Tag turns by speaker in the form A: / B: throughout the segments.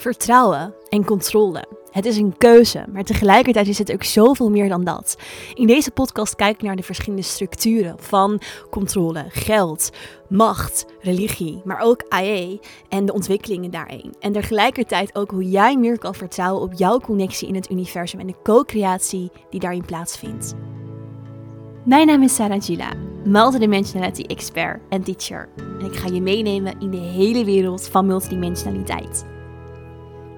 A: Vertrouwen en controle. Het is een keuze, maar tegelijkertijd is het ook zoveel meer dan dat. In deze podcast kijk ik naar de verschillende structuren van controle, geld, macht, religie, maar ook AE en de ontwikkelingen daarin. En tegelijkertijd ook hoe jij meer kan vertrouwen op jouw connectie in het universum en de co-creatie die daarin plaatsvindt. Mijn naam is Sarah Gila, multidimensionality expert en teacher. En ik ga je meenemen in de hele wereld van multidimensionaliteit.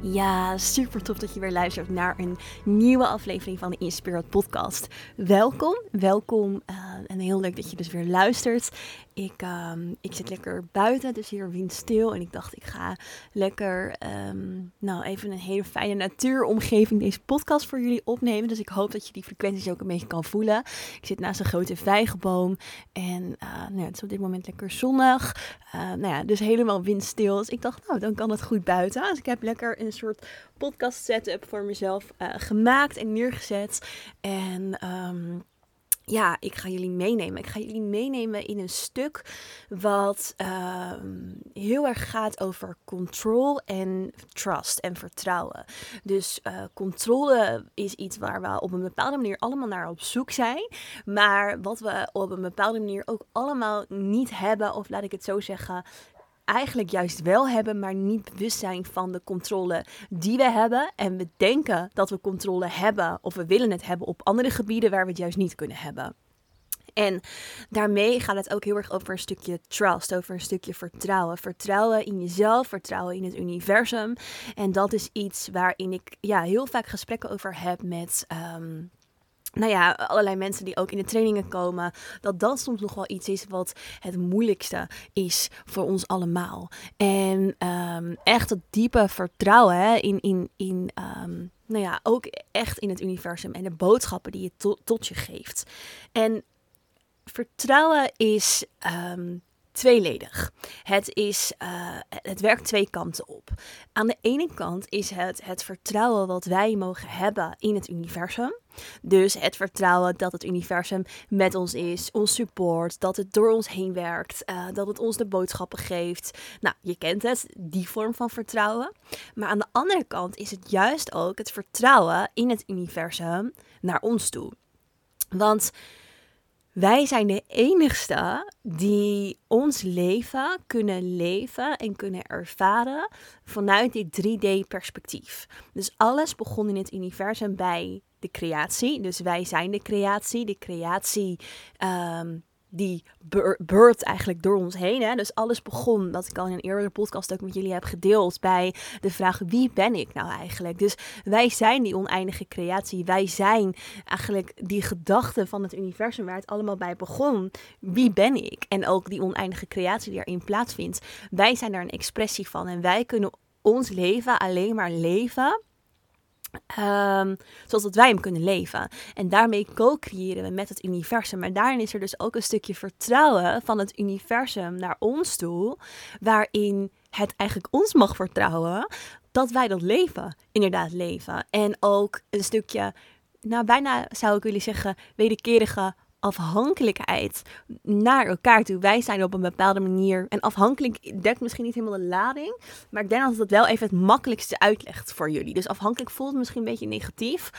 A: Ja, super tof dat je weer luistert naar een nieuwe aflevering van de Inspired Podcast. Welkom, welkom uh, en heel leuk dat je dus weer luistert. Ik, um, ik zit lekker buiten, dus hier windstil. En ik dacht, ik ga lekker, um, nou even een hele fijne natuuromgeving deze podcast voor jullie opnemen. Dus ik hoop dat je die frequenties ook een beetje kan voelen. Ik zit naast een grote vijgenboom en uh, nou, het is op dit moment lekker zonnig. Uh, nou ja, dus helemaal windstil. Dus ik dacht, nou dan kan het goed buiten. Dus ik heb lekker een soort podcast setup voor mezelf gemaakt en neergezet. En... Um, ja, ik ga jullie meenemen. Ik ga jullie meenemen in een stuk wat uh, heel erg gaat over control en trust en vertrouwen. Dus uh, controle is iets waar we op een bepaalde manier allemaal naar op zoek zijn. Maar wat we op een bepaalde manier ook allemaal niet hebben, of laat ik het zo zeggen, eigenlijk juist wel hebben, maar niet bewust zijn van de controle die we hebben. En we denken dat we controle hebben of we willen het hebben op andere gebieden waar we het juist niet kunnen hebben. En daarmee gaat het ook heel erg over een stukje trust, over een stukje vertrouwen. Vertrouwen in jezelf, vertrouwen in het universum. En dat is iets waarin ik ja, heel vaak gesprekken over heb met. Um, nou ja, allerlei mensen die ook in de trainingen komen, dat dat soms nog wel iets is wat het moeilijkste is voor ons allemaal. En um, echt het diepe vertrouwen hè, in, in, in um, nou ja, ook echt in het universum en de boodschappen die je to tot je geeft. En vertrouwen is um, tweeledig. Het, is, uh, het werkt twee kanten op. Aan de ene kant is het het vertrouwen wat wij mogen hebben in het universum. Dus het vertrouwen dat het universum met ons is, ons support, dat het door ons heen werkt, uh, dat het ons de boodschappen geeft. Nou, je kent het, die vorm van vertrouwen. Maar aan de andere kant is het juist ook het vertrouwen in het universum naar ons toe. Want wij zijn de enigste die ons leven kunnen leven en kunnen ervaren vanuit dit 3D-perspectief. Dus alles begon in het universum bij de creatie. Dus wij zijn de creatie. De creatie um, die beurt eigenlijk door ons heen. Hè? Dus alles begon, dat ik al in een eerdere podcast ook met jullie heb gedeeld, bij de vraag wie ben ik nou eigenlijk? Dus wij zijn die oneindige creatie. Wij zijn eigenlijk die gedachte van het universum waar het allemaal bij begon. Wie ben ik? En ook die oneindige creatie die erin plaatsvindt. Wij zijn daar een expressie van en wij kunnen ons leven alleen maar leven Um, zoals dat wij hem kunnen leven. En daarmee co-creëren we met het universum. Maar daarin is er dus ook een stukje vertrouwen van het universum naar ons toe. Waarin het eigenlijk ons mag vertrouwen dat wij dat leven inderdaad leven. En ook een stukje, nou bijna zou ik willen zeggen, wederkerige afhankelijkheid naar elkaar toe. Wij zijn op een bepaalde manier. En afhankelijk dekt misschien niet helemaal de lading. Maar ik denk dat het wel even het makkelijkste uitlegt voor jullie. Dus afhankelijk voelt misschien een beetje negatief.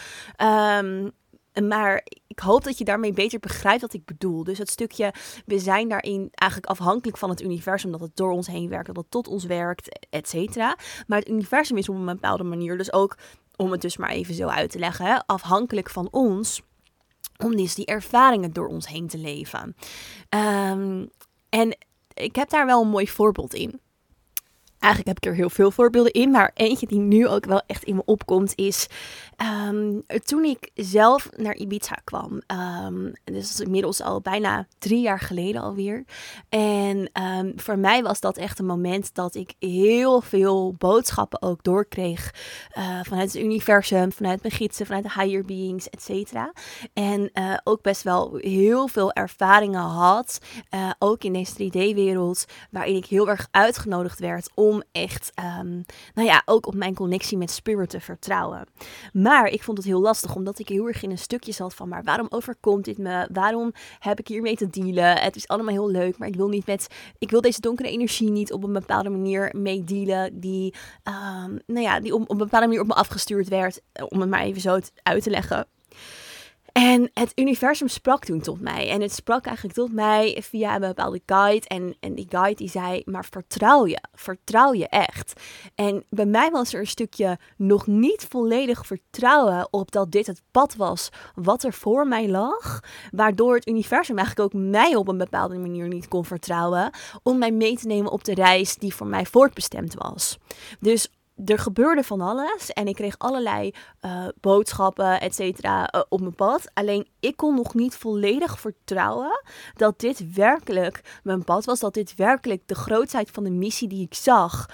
A: Um, maar ik hoop dat je daarmee beter begrijpt wat ik bedoel. Dus het stukje, we zijn daarin eigenlijk afhankelijk van het universum, dat het door ons heen werkt, dat het tot ons werkt, et cetera. Maar het universum is op een bepaalde manier dus ook, om het dus maar even zo uit te leggen, afhankelijk van ons om dus die ervaringen door ons heen te leven. Um, en ik heb daar wel een mooi voorbeeld in. Eigenlijk heb ik er heel veel voorbeelden in, maar eentje die nu ook wel echt in me opkomt is um, toen ik zelf naar Ibiza kwam. Um, dus dat is inmiddels al bijna drie jaar geleden alweer. En um, voor mij was dat echt een moment dat ik heel veel boodschappen ook doorkreeg uh, vanuit het universum, vanuit mijn gidsen, vanuit de higher beings, et cetera. En uh, ook best wel heel veel ervaringen had, uh, ook in deze 3D-wereld, waarin ik heel erg uitgenodigd werd om echt, um, nou ja, ook op mijn connectie met spirit te vertrouwen. Maar ik vond het heel lastig, omdat ik heel erg in een stukje zat van, maar waarom overkomt dit me? Waarom heb ik hiermee te dealen? Het is allemaal heel leuk, maar ik wil niet met, ik wil deze donkere energie niet op een bepaalde manier mee dealen, die, um, nou ja, die op, op een bepaalde manier op me afgestuurd werd, om het maar even zo uit te leggen. En het universum sprak toen tot mij. En het sprak eigenlijk tot mij via een bepaalde guide. En, en die guide die zei, maar vertrouw je. Vertrouw je echt. En bij mij was er een stukje nog niet volledig vertrouwen op dat dit het pad was wat er voor mij lag. Waardoor het universum eigenlijk ook mij op een bepaalde manier niet kon vertrouwen. Om mij mee te nemen op de reis die voor mij voortbestemd was. Dus er gebeurde van alles en ik kreeg allerlei uh, boodschappen, et cetera, uh, op mijn pad. Alleen ik kon nog niet volledig vertrouwen dat dit werkelijk mijn pad was. Dat dit werkelijk de grootheid van de missie die ik zag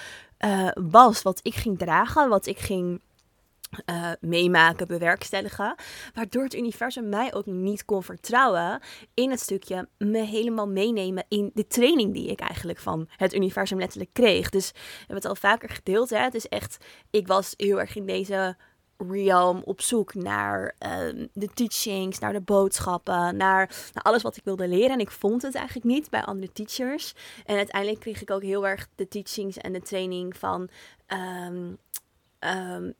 A: uh, was. Wat ik ging dragen, wat ik ging uh, meemaken, bewerkstelligen. Waardoor het universum mij ook niet kon vertrouwen in het stukje me helemaal meenemen in de training die ik eigenlijk van het universum letterlijk kreeg. Dus we hebben het al vaker gedeeld. Hè? Het is echt, ik was heel erg in deze realm op zoek naar uh, de teachings, naar de boodschappen, naar, naar, alles wat ik wilde leren. En ik vond het eigenlijk niet bij andere teachers. En uiteindelijk kreeg ik ook heel erg de teachings en de training van. Um, um,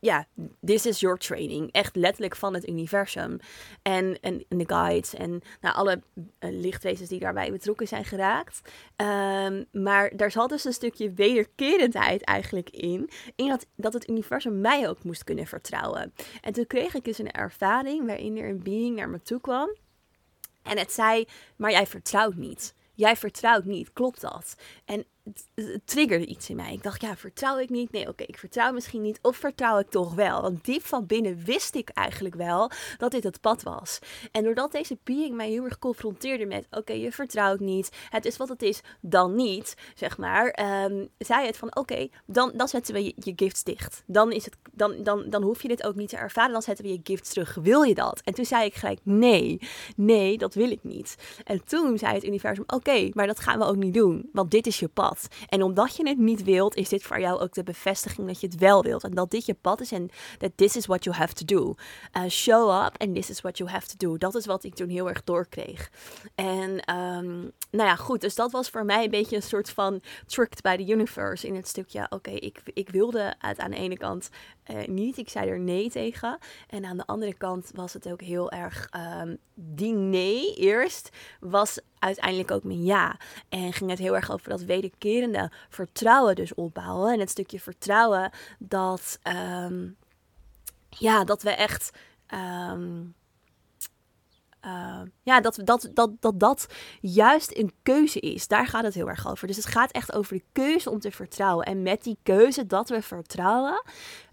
A: ja, this is your training. Echt letterlijk van het universum. En, en, de guides en nou, alle uh, lichtwezens die daarbij betrokken zijn geraakt. Um, maar daar zat dus een stukje wederkerendheid eigenlijk in. In dat, dat het universum mij ook moest kunnen vertrouwen. En toen kreeg ik dus een ervaring waarin er een being naar me toe kwam. En het zei, maar jij vertrouwt niet. Jij vertrouwt niet, klopt dat? En het triggerde iets in mij. Ik dacht, ja, vertrouw ik niet? Nee, oké, ik vertrouw misschien niet. Of vertrouw ik toch wel? Want diep van binnen wist ik eigenlijk wel dat dit het pad was. En doordat deze being mij heel erg confronteerde met, oké, je vertrouwt niet. Het is wat het is, dan niet, zeg maar. Um, zei het van, oké, dan, dan zetten we je, je, gifts dicht. Dan, is het, dan, dan, dan hoef je dit ook niet te ervaren. Dan zetten we je gifts terug. Wil je dat? En toen zei ik gelijk, nee, nee, dat wil ik niet. En toen zei het universum, oké, maar dat gaan we ook niet doen. Want dit is je pad. En omdat je het niet wilt, is dit voor jou ook de bevestiging dat je het wel wilt. En dat dit je pad is en dat this is what you have to do. Uh, show up and this is what you have to do. Dat is wat ik toen heel erg doorkreeg. En um, nou ja, goed. Dus dat was voor mij een beetje een soort van tricked by the universe. In het stukje, oké, ik, ik wilde het aan de ene kant uh, niet. Ik zei er nee tegen. En aan de andere kant was het ook heel erg um, die nee eerst was uiteindelijk ook mijn ja. En ging het heel erg over dat wederkerende vertrouwen dus opbouwen. En het stukje vertrouwen dat, um, ja, dat we echt... Um, uh, ja, dat, dat, dat, dat dat juist een keuze is. Daar gaat het heel erg over. Dus het gaat echt over de keuze om te vertrouwen. En met die keuze dat we vertrouwen,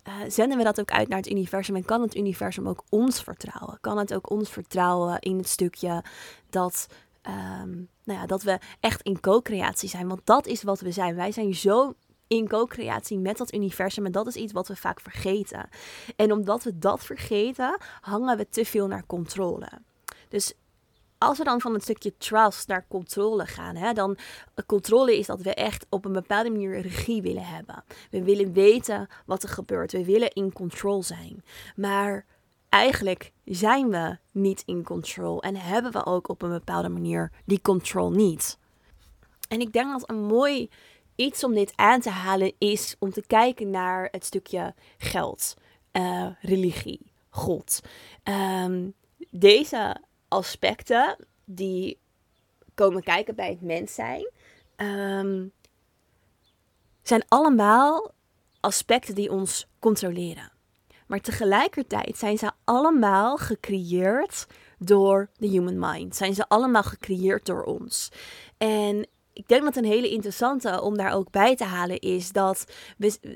A: uh, zenden we dat ook uit naar het universum. En kan het universum ook ons vertrouwen? Kan het ook ons vertrouwen in het stukje dat um, nou ja, dat we echt in co-creatie zijn. Want dat is wat we zijn. Wij zijn zo in co-creatie met dat universum. En dat is iets wat we vaak vergeten. En omdat we dat vergeten, hangen we te veel naar controle. Dus als we dan van het stukje trust naar controle gaan, hè, dan controle is dat we echt op een bepaalde manier regie willen hebben. We willen weten wat er gebeurt. We willen in control zijn. Maar eigenlijk zijn we niet in control en hebben we ook op een bepaalde manier die control niet. En ik denk dat een mooi iets om dit aan te halen is om te kijken naar het stukje geld, uh, religie, God. Um, deze aspecten die komen kijken bij het mens zijn, um, zijn allemaal aspecten die ons controleren. Maar tegelijkertijd zijn ze allemaal gecreëerd door de human mind. Zijn ze allemaal gecreëerd door ons. En ik denk dat een hele interessante om daar ook bij te halen is dat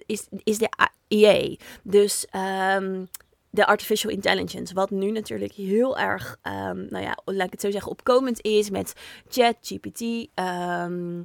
A: is, is de AI. Dus um, de artificial intelligence. Wat nu natuurlijk heel erg, um, nou ja, laat ik het zo zeggen, opkomend is met chat, GPT, um,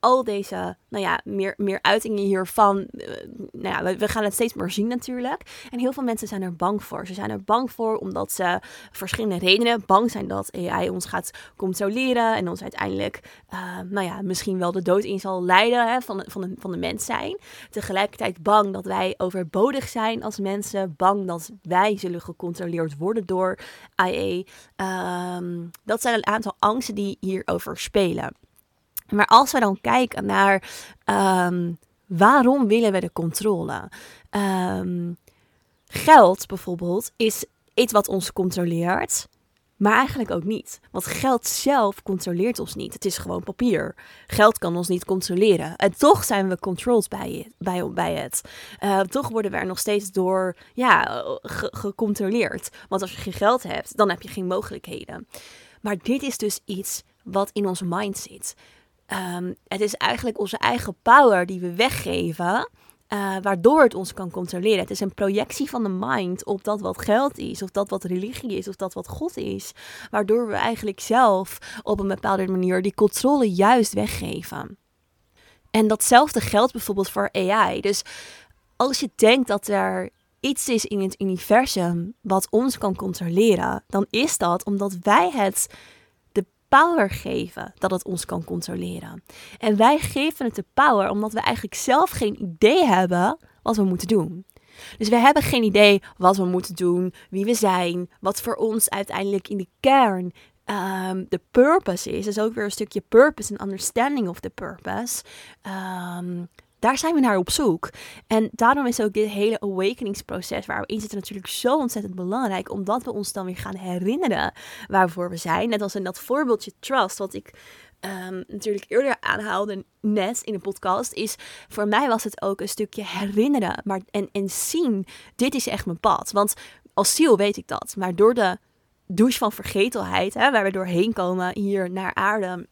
A: al deze, nou ja, meer, meer uitingen hiervan. Uh, nou ja, we, gaan het steeds meer zien natuurlijk. En heel veel mensen zijn er bang voor. Ze zijn er bang voor omdat ze verschillende redenen bang zijn dat AI ons gaat controleren. En ons uiteindelijk, uh, nou ja, misschien wel de dood in zal leiden hè, van, van, de, van de mens zijn. Tegelijkertijd bang dat wij overbodig zijn als mensen. Bang dat wij zullen gecontroleerd worden door AI. Ehm, dat zijn een aantal angsten die hierover spelen. Maar als we dan kijken naar um, waarom willen we de controle? Um, geld bijvoorbeeld is iets wat ons controleert. Maar eigenlijk ook niet. Want geld zelf controleert ons niet. Het is gewoon papier. Geld kan ons niet controleren. En toch zijn we controlled bij. Bij, bij het. Uh, toch worden we er nog steeds door ja, gecontroleerd. Want als je geen geld hebt, dan heb je geen mogelijkheden. Maar dit is dus iets wat in onze mind zit. Um, het is eigenlijk onze eigen power die we weggeven. Uh, waardoor het ons kan controleren. Het is een projectie van de mind op dat wat geld is, of dat wat religie is, of dat wat God is. Waardoor we eigenlijk zelf op een bepaalde manier die controle juist weggeven. En datzelfde geldt bijvoorbeeld voor AI. Dus als je denkt dat er iets is in het universum wat ons kan controleren, dan is dat omdat wij het power geven dat het ons kan controleren. En wij geven het de power omdat we eigenlijk zelf geen idee hebben wat we moeten doen. Dus we hebben geen idee wat we moeten doen, wie we zijn, wat voor ons uiteindelijk in de kern um, de purpose is. Dus ook weer een stukje purpose en understanding of the purpose. Um, daar zijn we naar op zoek. En daarom is ook dit hele awakeningsproces waar we in zitten natuurlijk zo ontzettend belangrijk. Omdat we ons dan weer gaan herinneren waarvoor we zijn. Net als in dat voorbeeldje trust, wat ik um, natuurlijk eerder aanhaalde net in de podcast, is voor mij was het ook een stukje herinneren maar, en, en zien, dit is echt mijn pad. Want als ziel weet ik dat, maar door de douche van vergetelheid, hè, waar we doorheen komen hier naar aarde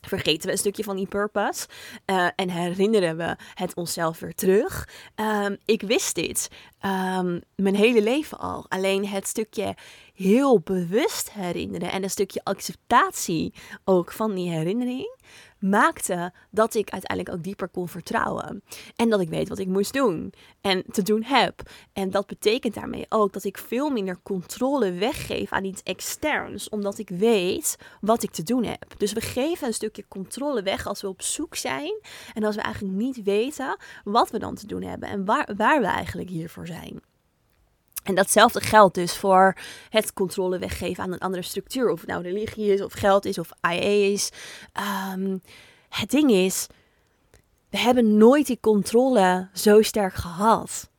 A: vergeten we een stukje van die purpose uh, en herinneren we het onszelf weer terug. Um, ik wist dit um, mijn hele leven al. Alleen het stukje heel bewust herinneren en een stukje acceptatie ook van die herinnering maakte dat ik uiteindelijk ook dieper kon vertrouwen. En dat ik weet wat ik moest doen en te doen heb. En dat betekent daarmee ook dat ik veel minder controle weggeef aan iets externs, omdat ik weet wat ik te doen heb. Dus we geven een stukje controle weg als we op zoek zijn en als we eigenlijk niet weten wat we dan te doen hebben en waar, waar we eigenlijk hiervoor zijn. En datzelfde geldt dus voor het controle weggeven aan een andere structuur. Of het nou religie is, of geld is, of IA is. Um, het ding is, we hebben nooit die controle zo sterk gehad.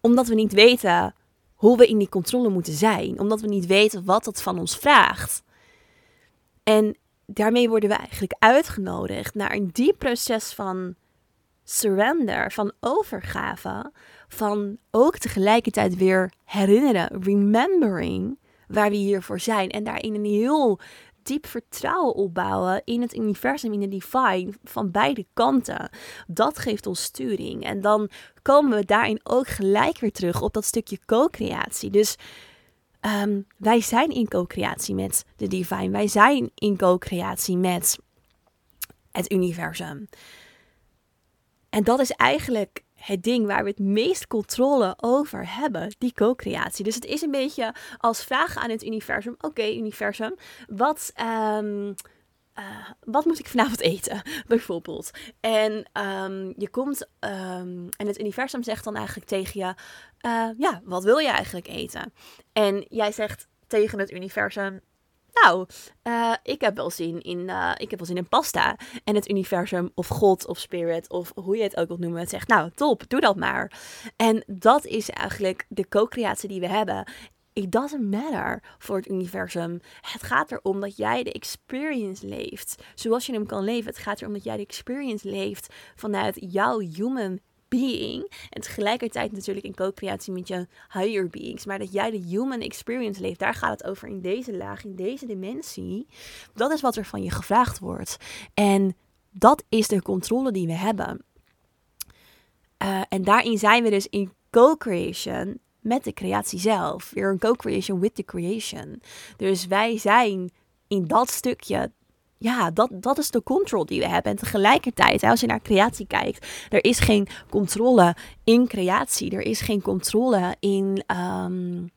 A: Omdat we niet weten hoe we in die controle moeten zijn. Omdat we niet weten wat het van ons vraagt. En daarmee worden we eigenlijk uitgenodigd naar een diep proces van surrender, van overgave, van ook tegelijkertijd weer herinneren, remembering waar we hiervoor zijn en daarin een heel diep vertrouwen opbouwen in het universum, in de divine, van beide kanten. Dat geeft ons sturing. En dan komen we daarin ook gelijk weer terug op dat stukje co-creatie. Dus ehm, wij zijn in co-creatie met de divine. Wij zijn in co-creatie met het universum. En dat is eigenlijk het ding waar we het meest controle over hebben, die co-creatie. Dus het is een beetje als vragen aan het universum: oké, universum, wat. Um, uh, wat moet ik vanavond eten, bijvoorbeeld? En um, je komt um, en het universum zegt dan eigenlijk tegen je: uh, Ja, wat wil je eigenlijk eten? En jij zegt tegen het universum: nou, uh, ik heb wel zin in, uh, ik heb wel zin in pasta. En het universum of God of spirit of hoe je het ook wilt noemen, het zegt, nou top, doe dat maar. En dat is eigenlijk de co-creatie die we hebben. It doesn't matter voor het universum. Het gaat erom dat jij de experience leeft zoals je hem kan leven. Het gaat erom dat jij de experience leeft vanuit jouw human being. En tegelijkertijd natuurlijk in co-creatie met je higher beings. Maar dat jij de human experience leeft, daar gaat het over in deze laag, in deze dimensie. Dat is wat er van je gevraagd wordt. En dat is de controle die we hebben. Uh, en daarin zijn we dus in co-creation met de creatie zelf. Weer een co-creation with the creation. Dus wij zijn in dat stukje ja, dat, dat is de control die we hebben. En tegelijkertijd, als je naar creatie kijkt, er is geen controle in creatie. Er is geen controle in, um,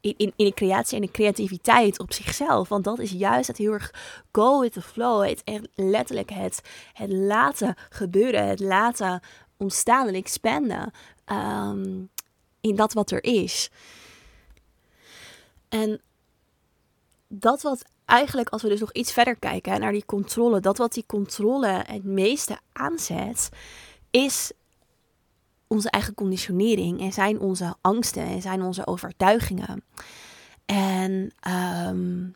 A: in, in, in, de creatie en de creativiteit op zichzelf. Want dat is juist het heel erg go with the flow. Het echt letterlijk het, het laten gebeuren, het laten ontstaan en expanden um, in dat wat er is. En dat wat eigenlijk, als we dus nog iets verder kijken naar die controle, dat wat die controle het meeste aanzet, is onze eigen conditionering en zijn onze angsten en zijn onze overtuigingen. En um,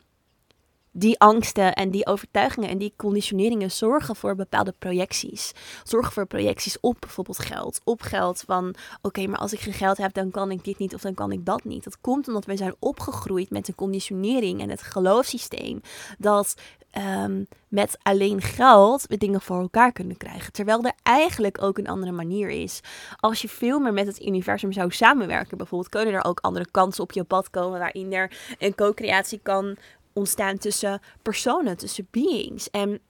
A: die angsten en die overtuigingen en die conditioneringen zorgen voor bepaalde projecties. Zorgen voor projecties op bijvoorbeeld geld. Op geld van, oké, maar als ik geen geld heb, dan kan ik dit niet of dan kan ik dat niet. Dat komt omdat wij zijn opgegroeid met de conditionering en het geloofssysteem dat um, met alleen geld we dingen voor elkaar kunnen krijgen. Terwijl er eigenlijk ook een andere manier is. Als je veel meer met het universum zou samenwerken, bijvoorbeeld, kunnen er ook andere kansen op je pad komen waarin er een co-creatie kan ontstaan tussen personen, tussen beings. En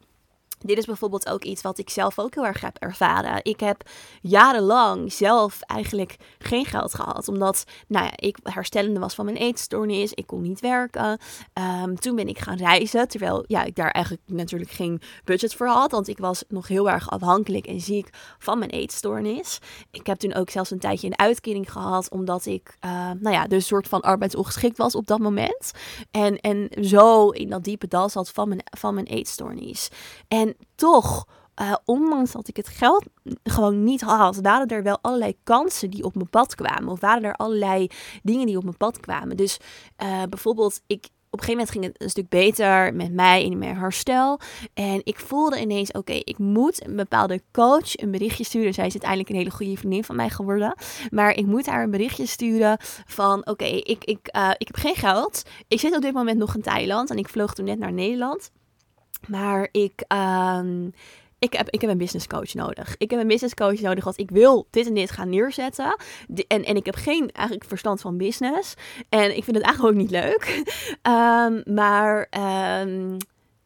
A: dit is bijvoorbeeld ook iets wat ik zelf ook heel erg heb ervaren. Ik heb jarenlang zelf eigenlijk geen geld gehad. Omdat nou ja, ik herstellende was van mijn eetstoornis. Ik kon niet werken. Ehm, toen ben ik gaan reizen. Terwijl ja, ik daar eigenlijk natuurlijk geen budget voor had. Want ik was nog heel erg afhankelijk en ziek van mijn eetstoornis. Ik heb toen ook zelfs een tijdje een uitkering gehad. Omdat ik uh, nou ja, dus soort van arbeidsongeschikt was op dat moment. En, en zo in dat diepe dal zat van mijn, van mijn eetstoornis. En toch, uh, ondanks dat ik het geld gewoon niet had, waren er wel allerlei kansen die op mijn pad kwamen. Of waren er allerlei dingen die op mijn pad kwamen. Dus uh, bijvoorbeeld, ik, op een gegeven moment ging het een stuk beter met mij in mijn herstel. En ik voelde ineens, oké, ik moet een bepaalde coach een berichtje sturen. Zij is uiteindelijk een hele goede vriendin van mij geworden. Maar ik moet haar een berichtje sturen van, oké, ik, ik, uh, ik heb geen geld. Ik zit op dit moment nog in Thailand en ik vloog toen net naar Nederland. Maar ik, um, ik, heb, ik heb een business coach nodig. Ik heb een business coach nodig, want ik wil dit en dit gaan neerzetten. en, en ik heb geen eigenlijk verstand van business. En ik vind het eigenlijk ook niet leuk. Um, maar um,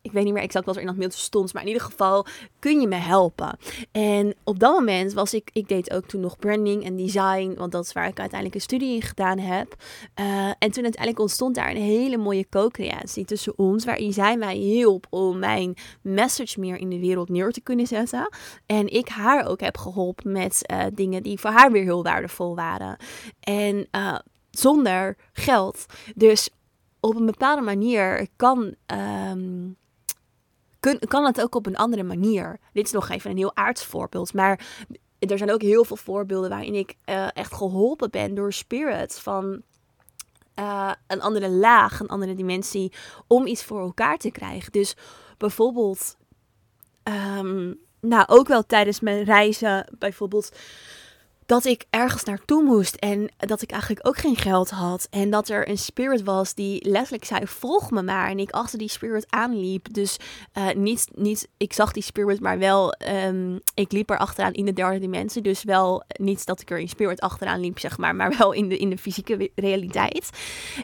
A: ik weet niet meer exact wat er in dat mailtje stond. Maar in ieder geval kun je me helpen. En op dat moment was ik, ik deed ook toen nog branding en design. Want dat is waar ik uiteindelijk een studie in gedaan heb. Uh, en toen uiteindelijk ontstond daar een hele mooie co-creatie tussen ons. Waarin zij mij hielp om mijn message meer in de wereld neer te kunnen zetten. En ik haar ook heb geholpen met uh, dingen die voor haar weer heel waardevol waren. En uh, zonder geld. Dus op een bepaalde manier kan. Um, kun, kan het ook op een andere manier. Dit is nog even een heel aards voorbeeld. Maar er zijn ook heel veel voorbeelden waarin ik uh, echt geholpen ben door spirits van uh, een andere laag, een andere dimensie, om iets voor elkaar te krijgen. Dus bijvoorbeeld, um, nou ook wel tijdens mijn reizen, bijvoorbeeld dat ik ergens naartoe moest en dat ik eigenlijk ook geen geld had. En dat er een spirit was die letterlijk zei: Volg me maar. En ik achter die spirit aanliep. Dus uh, niet, niet, ik zag die spirit, maar wel, um, ik liep er achteraan in de derde dimensie. Dus wel niet dat ik er in spirit achteraan liep, zeg maar, maar wel in de, in de fysieke realiteit.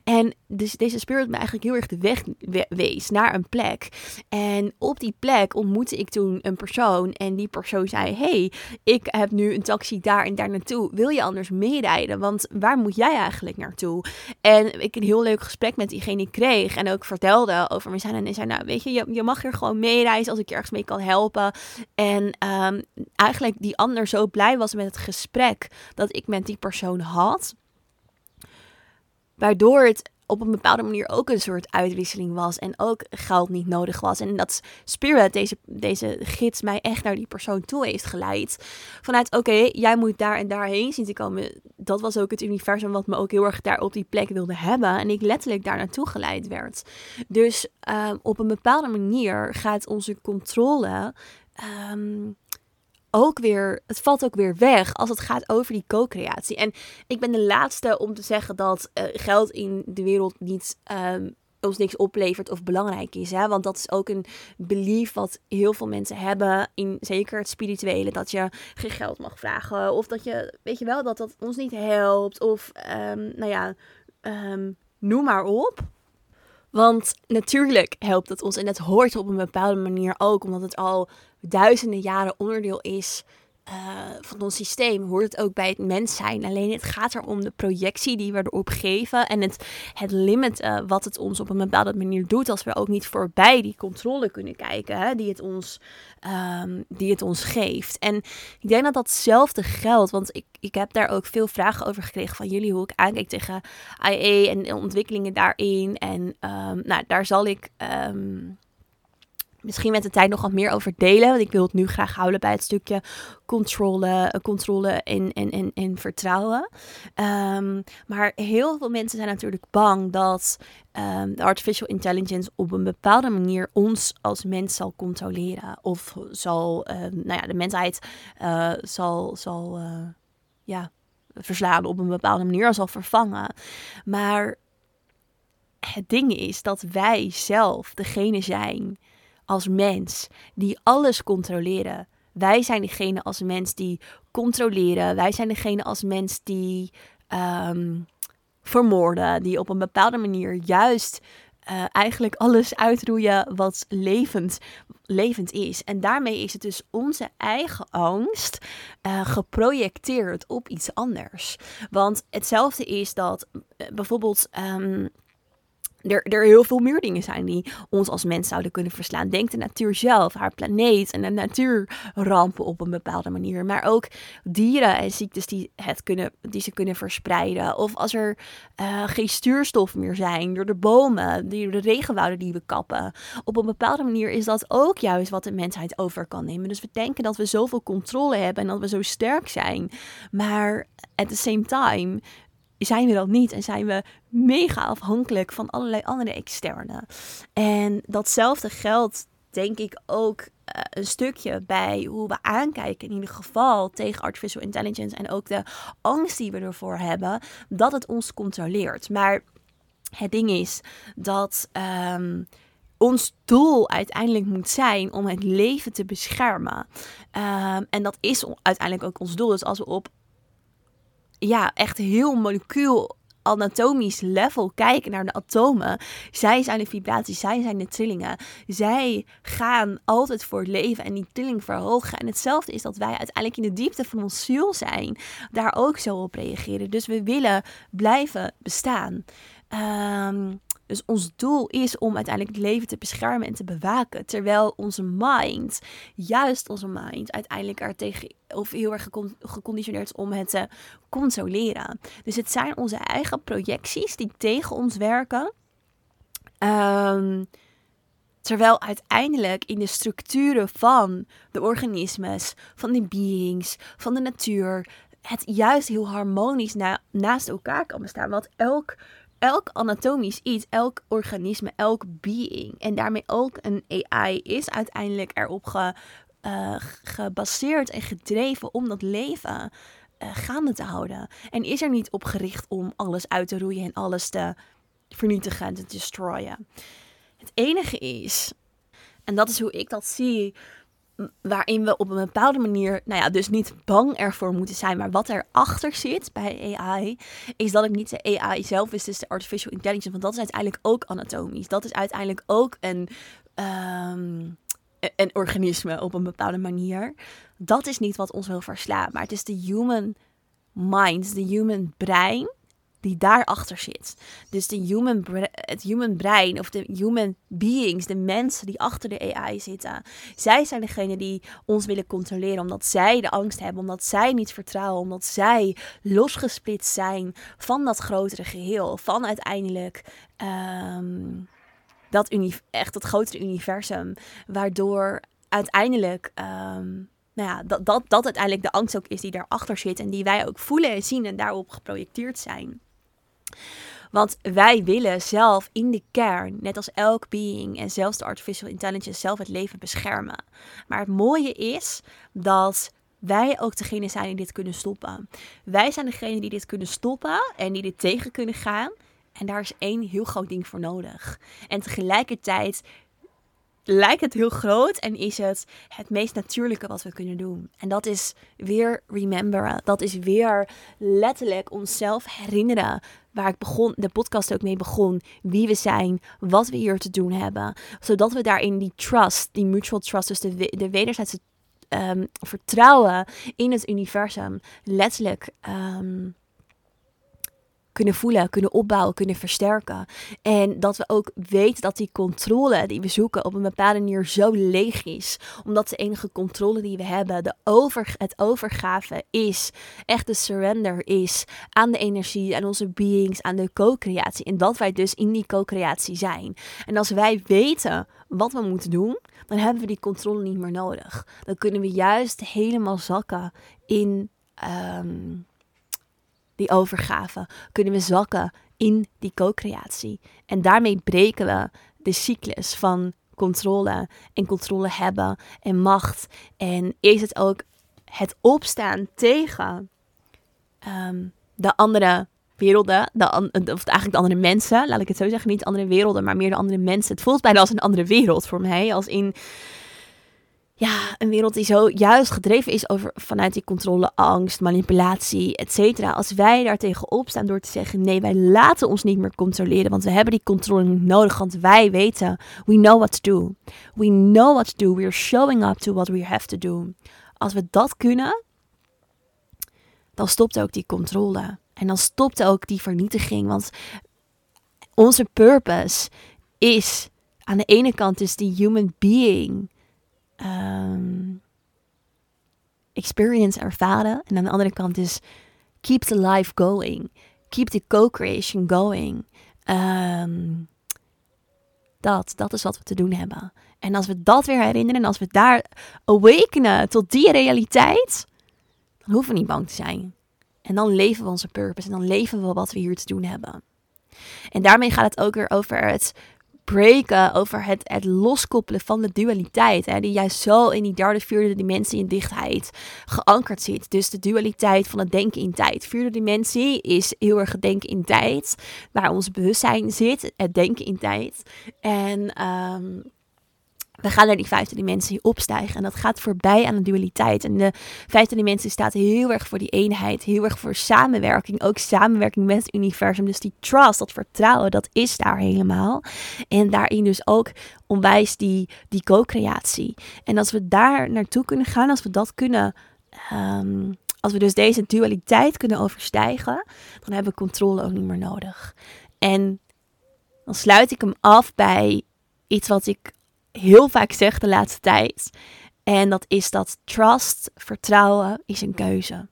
A: En dus deze spirit me eigenlijk heel erg de weg wees naar een plek. En op die plek ontmoette ik toen een persoon. En die persoon zei: Hey, ik heb nu een taxi daar en daar naartoe? Wil je anders meerijden? Want waar moet jij eigenlijk naartoe? En ik een heel leuk gesprek met diegene kreeg en ook vertelde over zijn. En hij zei, nou weet je, je, je mag hier gewoon meereizen als ik je ergens mee kan helpen. En um, eigenlijk die ander zo blij was met het gesprek dat ik met die persoon had. Waardoor het op een bepaalde manier ook een soort uitwisseling was. En ook geld niet nodig was. En dat Spirit, deze, deze gids, mij echt naar die persoon toe heeft geleid. Vanuit, oké, jij moet daar en daarheen zien te komen. Dat was ook het universum wat me ook heel erg daar op die plek wilde hebben. En ik letterlijk daar naartoe geleid werd. Dus um, op een bepaalde manier gaat onze controle... Um, ook weer, het valt ook weer weg als het gaat over die co-creatie. En ik ben de laatste om te zeggen dat uh, geld in de wereld niet um, ons niks oplevert of belangrijk is. Hè? Want dat is ook een belief wat heel veel mensen hebben, in zeker het spirituele, dat je geen geld mag vragen. Of dat je, weet je wel, dat dat ons niet helpt. Of, um, nou ja, um, noem maar op. Want natuurlijk helpt het ons en het hoort op een bepaalde manier ook, omdat het al duizenden jaren onderdeel is uh, van ons systeem hoort het ook bij het mens zijn. Alleen het gaat erom de projectie die we erop geven en het, het limiten wat het ons op een bepaalde manier doet als we ook niet voorbij die controle kunnen kijken hè, die, het ons, um, die het ons geeft. En ik denk dat datzelfde geldt, want ik, ik heb daar ook veel vragen over gekregen van jullie hoe ik aankijk tegen IA en de ontwikkelingen daarin. En um, nou, daar zal ik... Um, misschien met de tijd nog wat meer over delen. Want ik wil het nu graag houden bij het stukje controle, controle en, en, en, en vertrouwen. Um, maar heel veel mensen zijn natuurlijk bang dat um, de artificial intelligence op een bepaalde manier ons als mens zal controleren. Of zal, um, nou ja, de mensheid uh, zal, zal uh, ja, verslaan op een bepaalde manier, zal vervangen. Maar het ding is dat wij zelf degene zijn als mens die alles controleren. Wij zijn degene als mens die controleren. Wij zijn degene als mens die um, vermoorden. Die op een bepaalde manier juist uh, eigenlijk alles uitroeien wat levend, levend is. En daarmee is het dus onze eigen angst uh, geprojecteerd op iets anders. Want hetzelfde is dat uh, bijvoorbeeld. Um, er, er heel veel meer dingen zijn die ons als mens zouden kunnen verslaan. Denk de natuur zelf, haar planeet en de natuurrampen op een bepaalde manier. Maar ook dieren en ziektes die, het kunnen, die ze kunnen verspreiden. Of als er uh, geen stuurstof meer zijn door de bomen, door de regenwouden die we kappen. Op een bepaalde manier is dat ook juist wat de mensheid over kan nemen. Dus we denken dat we zoveel controle hebben en dat we zo sterk zijn. Maar at the same time zijn we dat niet en zijn we mega afhankelijk van allerlei andere externe. En datzelfde geldt denk ik ook uh, een stukje bij hoe we aankijken, in ieder geval tegen artificial intelligence en ook de angst die we ervoor hebben, dat het ons controleert. Maar het ding is dat um, ons doel uiteindelijk moet zijn om het leven te beschermen. Um, en dat is uiteindelijk ook ons doel. Dus als we op ja, echt heel molecuul anatomisch level kijken naar de atomen. Zij zijn de vibraties, zij zijn de trillingen. Zij gaan altijd voor het leven en die trilling verhogen. En hetzelfde is dat wij uiteindelijk in de diepte van ons ziel zijn, daar ook zo op reageren. Dus we willen blijven bestaan. Um, dus ons doel is om uiteindelijk het leven te beschermen en te bewaken. Terwijl onze mind, juist onze mind, uiteindelijk er tegen of heel erg geconditioneerd is om het te controleren. Dus het zijn onze eigen projecties die tegen ons werken. Um, terwijl uiteindelijk in de structuren van de organismes, van de beings, van de natuur, het juist heel harmonisch na, naast elkaar kan bestaan. Want elk elk anatomisch iets, elk organisme, elk being en daarmee ook een AI is uiteindelijk erop ge, uh, gebaseerd en gedreven om dat leven uh, gaande te houden. En is er niet op gericht om alles uit te roeien en alles te vernietigen en te destroyen. Het enige is, en dat is hoe ik dat zie, waarin we op een bepaalde manier, nou ja, dus niet bang ervoor moeten zijn, maar wat erachter zit bij AI, is dat het niet de AI zelf is, dus de artificial intelligence, want dat is uiteindelijk ook anatomisch. Dat is uiteindelijk ook een, um, een organisme op een bepaalde manier. Dat is niet wat ons wil verslaan, maar het is de human mind, de human brein, die daarachter zit. Dus de human het human brein of de human beings, de mensen die achter de AI zitten. Zij zijn degene die ons willen controleren omdat zij de angst hebben, omdat zij niet vertrouwen, omdat zij losgesplitst zijn van dat grotere geheel, van uiteindelijk um, dat echt dat grotere universum, waardoor uiteindelijk um, nou ja, dat, dat, dat uiteindelijk de angst ook is die daarachter zit en die wij ook voelen en zien en daarop geprojecteerd zijn. Want wij willen zelf in de kern, net als elk being en zelfs de artificial intelligence, zelf het leven beschermen. Maar het mooie is dat wij ook degene zijn die dit kunnen stoppen. Wij zijn degene die dit kunnen stoppen en die dit tegen kunnen gaan. En daar is één heel groot ding voor nodig. En tegelijkertijd lijkt het heel groot en is het het meest natuurlijke wat we kunnen doen. En dat is weer rememberen. Dat is weer letterlijk onszelf herinneren. Waar ik begon, de podcast ook mee begon. Wie we zijn, wat we hier te doen hebben. Zodat we daarin die trust, die mutual trust, dus de, de wederzijdse um, vertrouwen in het universum, letterlijk. Um, kunnen voelen, kunnen opbouwen, kunnen versterken. En dat we ook weten dat die controle die we zoeken op een bepaalde manier zo leeg is. Omdat de enige controle die we hebben, de over, het overgave is, echt de surrender is aan de energie, aan onze beings, aan de co-creatie. En dat wij dus in die co-creatie zijn. En als wij weten wat we moeten doen, dan hebben we die controle niet meer nodig. Dan kunnen we juist helemaal zakken in. Um, die overgave, kunnen we zakken in die co-creatie. En daarmee breken we de cyclus van controle en controle hebben en macht. En is het ook het opstaan tegen um, de andere werelden, de, of eigenlijk de andere mensen, laat ik het zo zeggen, niet andere werelden, maar meer de andere mensen. Het voelt bijna als een andere wereld voor mij, als in ja, een wereld die zo juist gedreven is over, vanuit die controle, angst, manipulatie, et cetera. Als wij daar tegenop staan door te zeggen: nee, wij laten ons niet meer controleren, want we hebben die controle nodig, want wij weten, we know what to do. We know what to do. We're showing up to what we have to do. Als we dat kunnen, dan stopt ook die controle. En dan stopt ook die vernietiging, want onze purpose is aan de ene kant is die human being um, experience ervaren. En aan de andere kant is keep the life going. Keep the co-creation going. Um, dat, dat is wat we te doen hebben. En als we dat weer herinneren en als we daar awakenen tot die realiteit, dan hoeven we niet bang te zijn. En dan leven we onze purpose en dan leven we wat we hier te doen hebben. En daarmee gaat het ook weer over het breken over het, loskoppelen van de dualiteit. Hè, die juist zo in die derde, vierde dimensie in dichtheid geankerd zit. Dus de dualiteit van het denken in tijd. Vierde dimensie is heel erg het denken in tijd. Waar ons bewustzijn zit, het denken in tijd. En um, we gaan naar die vijfde dimensie opstijgen. En dat gaat voorbij aan de dualiteit. En de vijfde dimensie staat heel erg voor die eenheid. Heel erg voor samenwerking. Ook samenwerking met het universum. Dus die trust, dat vertrouwen, dat is daar helemaal. En daarin dus ook onwijs die, die co-creatie. En als we daar naartoe kunnen gaan, als we dat kunnen... Um, als we dus deze dualiteit kunnen overstijgen, dan hebben we controle ook niet meer nodig. En dan sluit ik hem af bij iets wat ik heel vaak zeg de laatste tijd. En dat is dat trust, vertrouwen, is een keuze.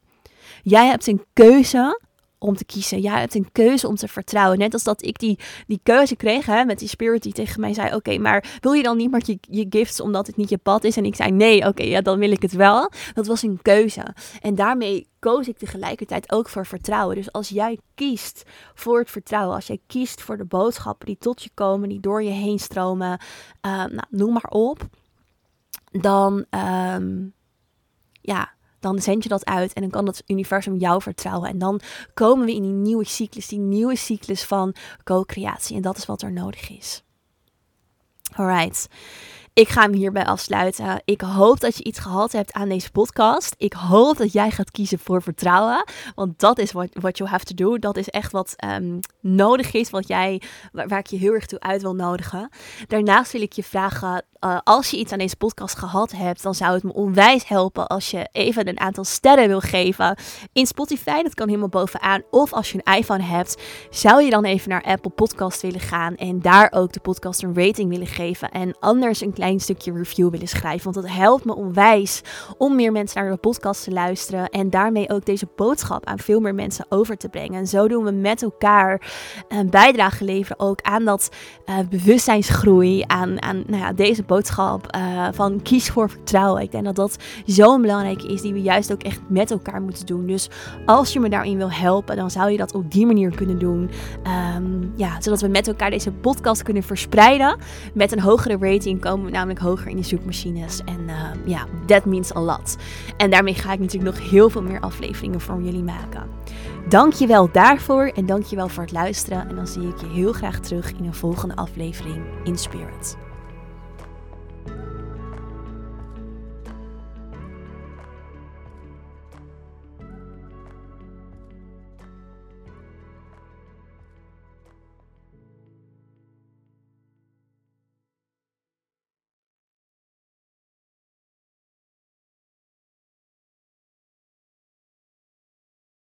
A: Jij hebt een keuze om te kiezen. Jij hebt een keuze om te vertrouwen. Net als dat ik die, die keuze kreeg hè, met die spirit die tegen mij zei: Oké, maar wil je dan niet meer je, je gifts omdat het niet je pad is? En ik zei: Nee, oké, ja, dan wil ik het wel. Dat was een keuze. En daarmee koos ik tegelijkertijd ook voor vertrouwen. Dus als jij kiest voor het vertrouwen, als jij kiest voor de boodschappen die tot je komen, die door je heen stromen, uh, nou, noem maar op, dan, um, ja, dan zend je dat uit en dan kan dat universum jou vertrouwen. En dan komen we in die nieuwe cyclus, die nieuwe cyclus van co-creatie. En dat is wat er nodig is. Alright. Ik ga hem hierbij afsluiten. Ik hoop dat je iets gehad hebt aan deze podcast. Ik hoop dat jij gaat kiezen voor vertrouwen. Want dat is wat what you have to do. Dat is echt wat um, nodig is. Wat jij, waar, ik je heel erg toe uit wil nodigen. Daarnaast wil ik je vragen uh, als je iets aan deze podcast gehad hebt, dan zou het me onwijs helpen als je even een aantal sterren wil geven in Spotify. Dat kan helemaal bovenaan. Of als je een iPhone hebt, zou je dan even naar Apple Podcast willen gaan en daar ook de podcast een rating willen geven. En anders een stukje review willen schrijven. Want dat helpt me onwijs om meer mensen naar de podcast te luisteren. En daarmee ook deze boodschap aan veel meer mensen over te brengen. En zo doen we met elkaar een bijdrage leveren ook aan dat uh, bewustzijnsgroei. Aan, aan nou ja, deze boodschap uh, van kies voor vertrouwen. Ik denk dat dat zo'n belangrijke is die we juist ook echt met elkaar moeten doen. Dus als je me daarin wil helpen, dan zou je dat op die manier kunnen doen. Um, ja, zodat we met elkaar deze podcast kunnen verspreiden. Met een hogere rating komen namelijk hoger in die zoekmachines. En uh, ja, that means a lot. En daarmee ga ik natuurlijk nog heel veel meer afleveringen voor jullie maken. Dankjewel daarvoor en dankjewel voor het luisteren. En dan zie ik je heel graag terug in een volgende aflevering in Spirit.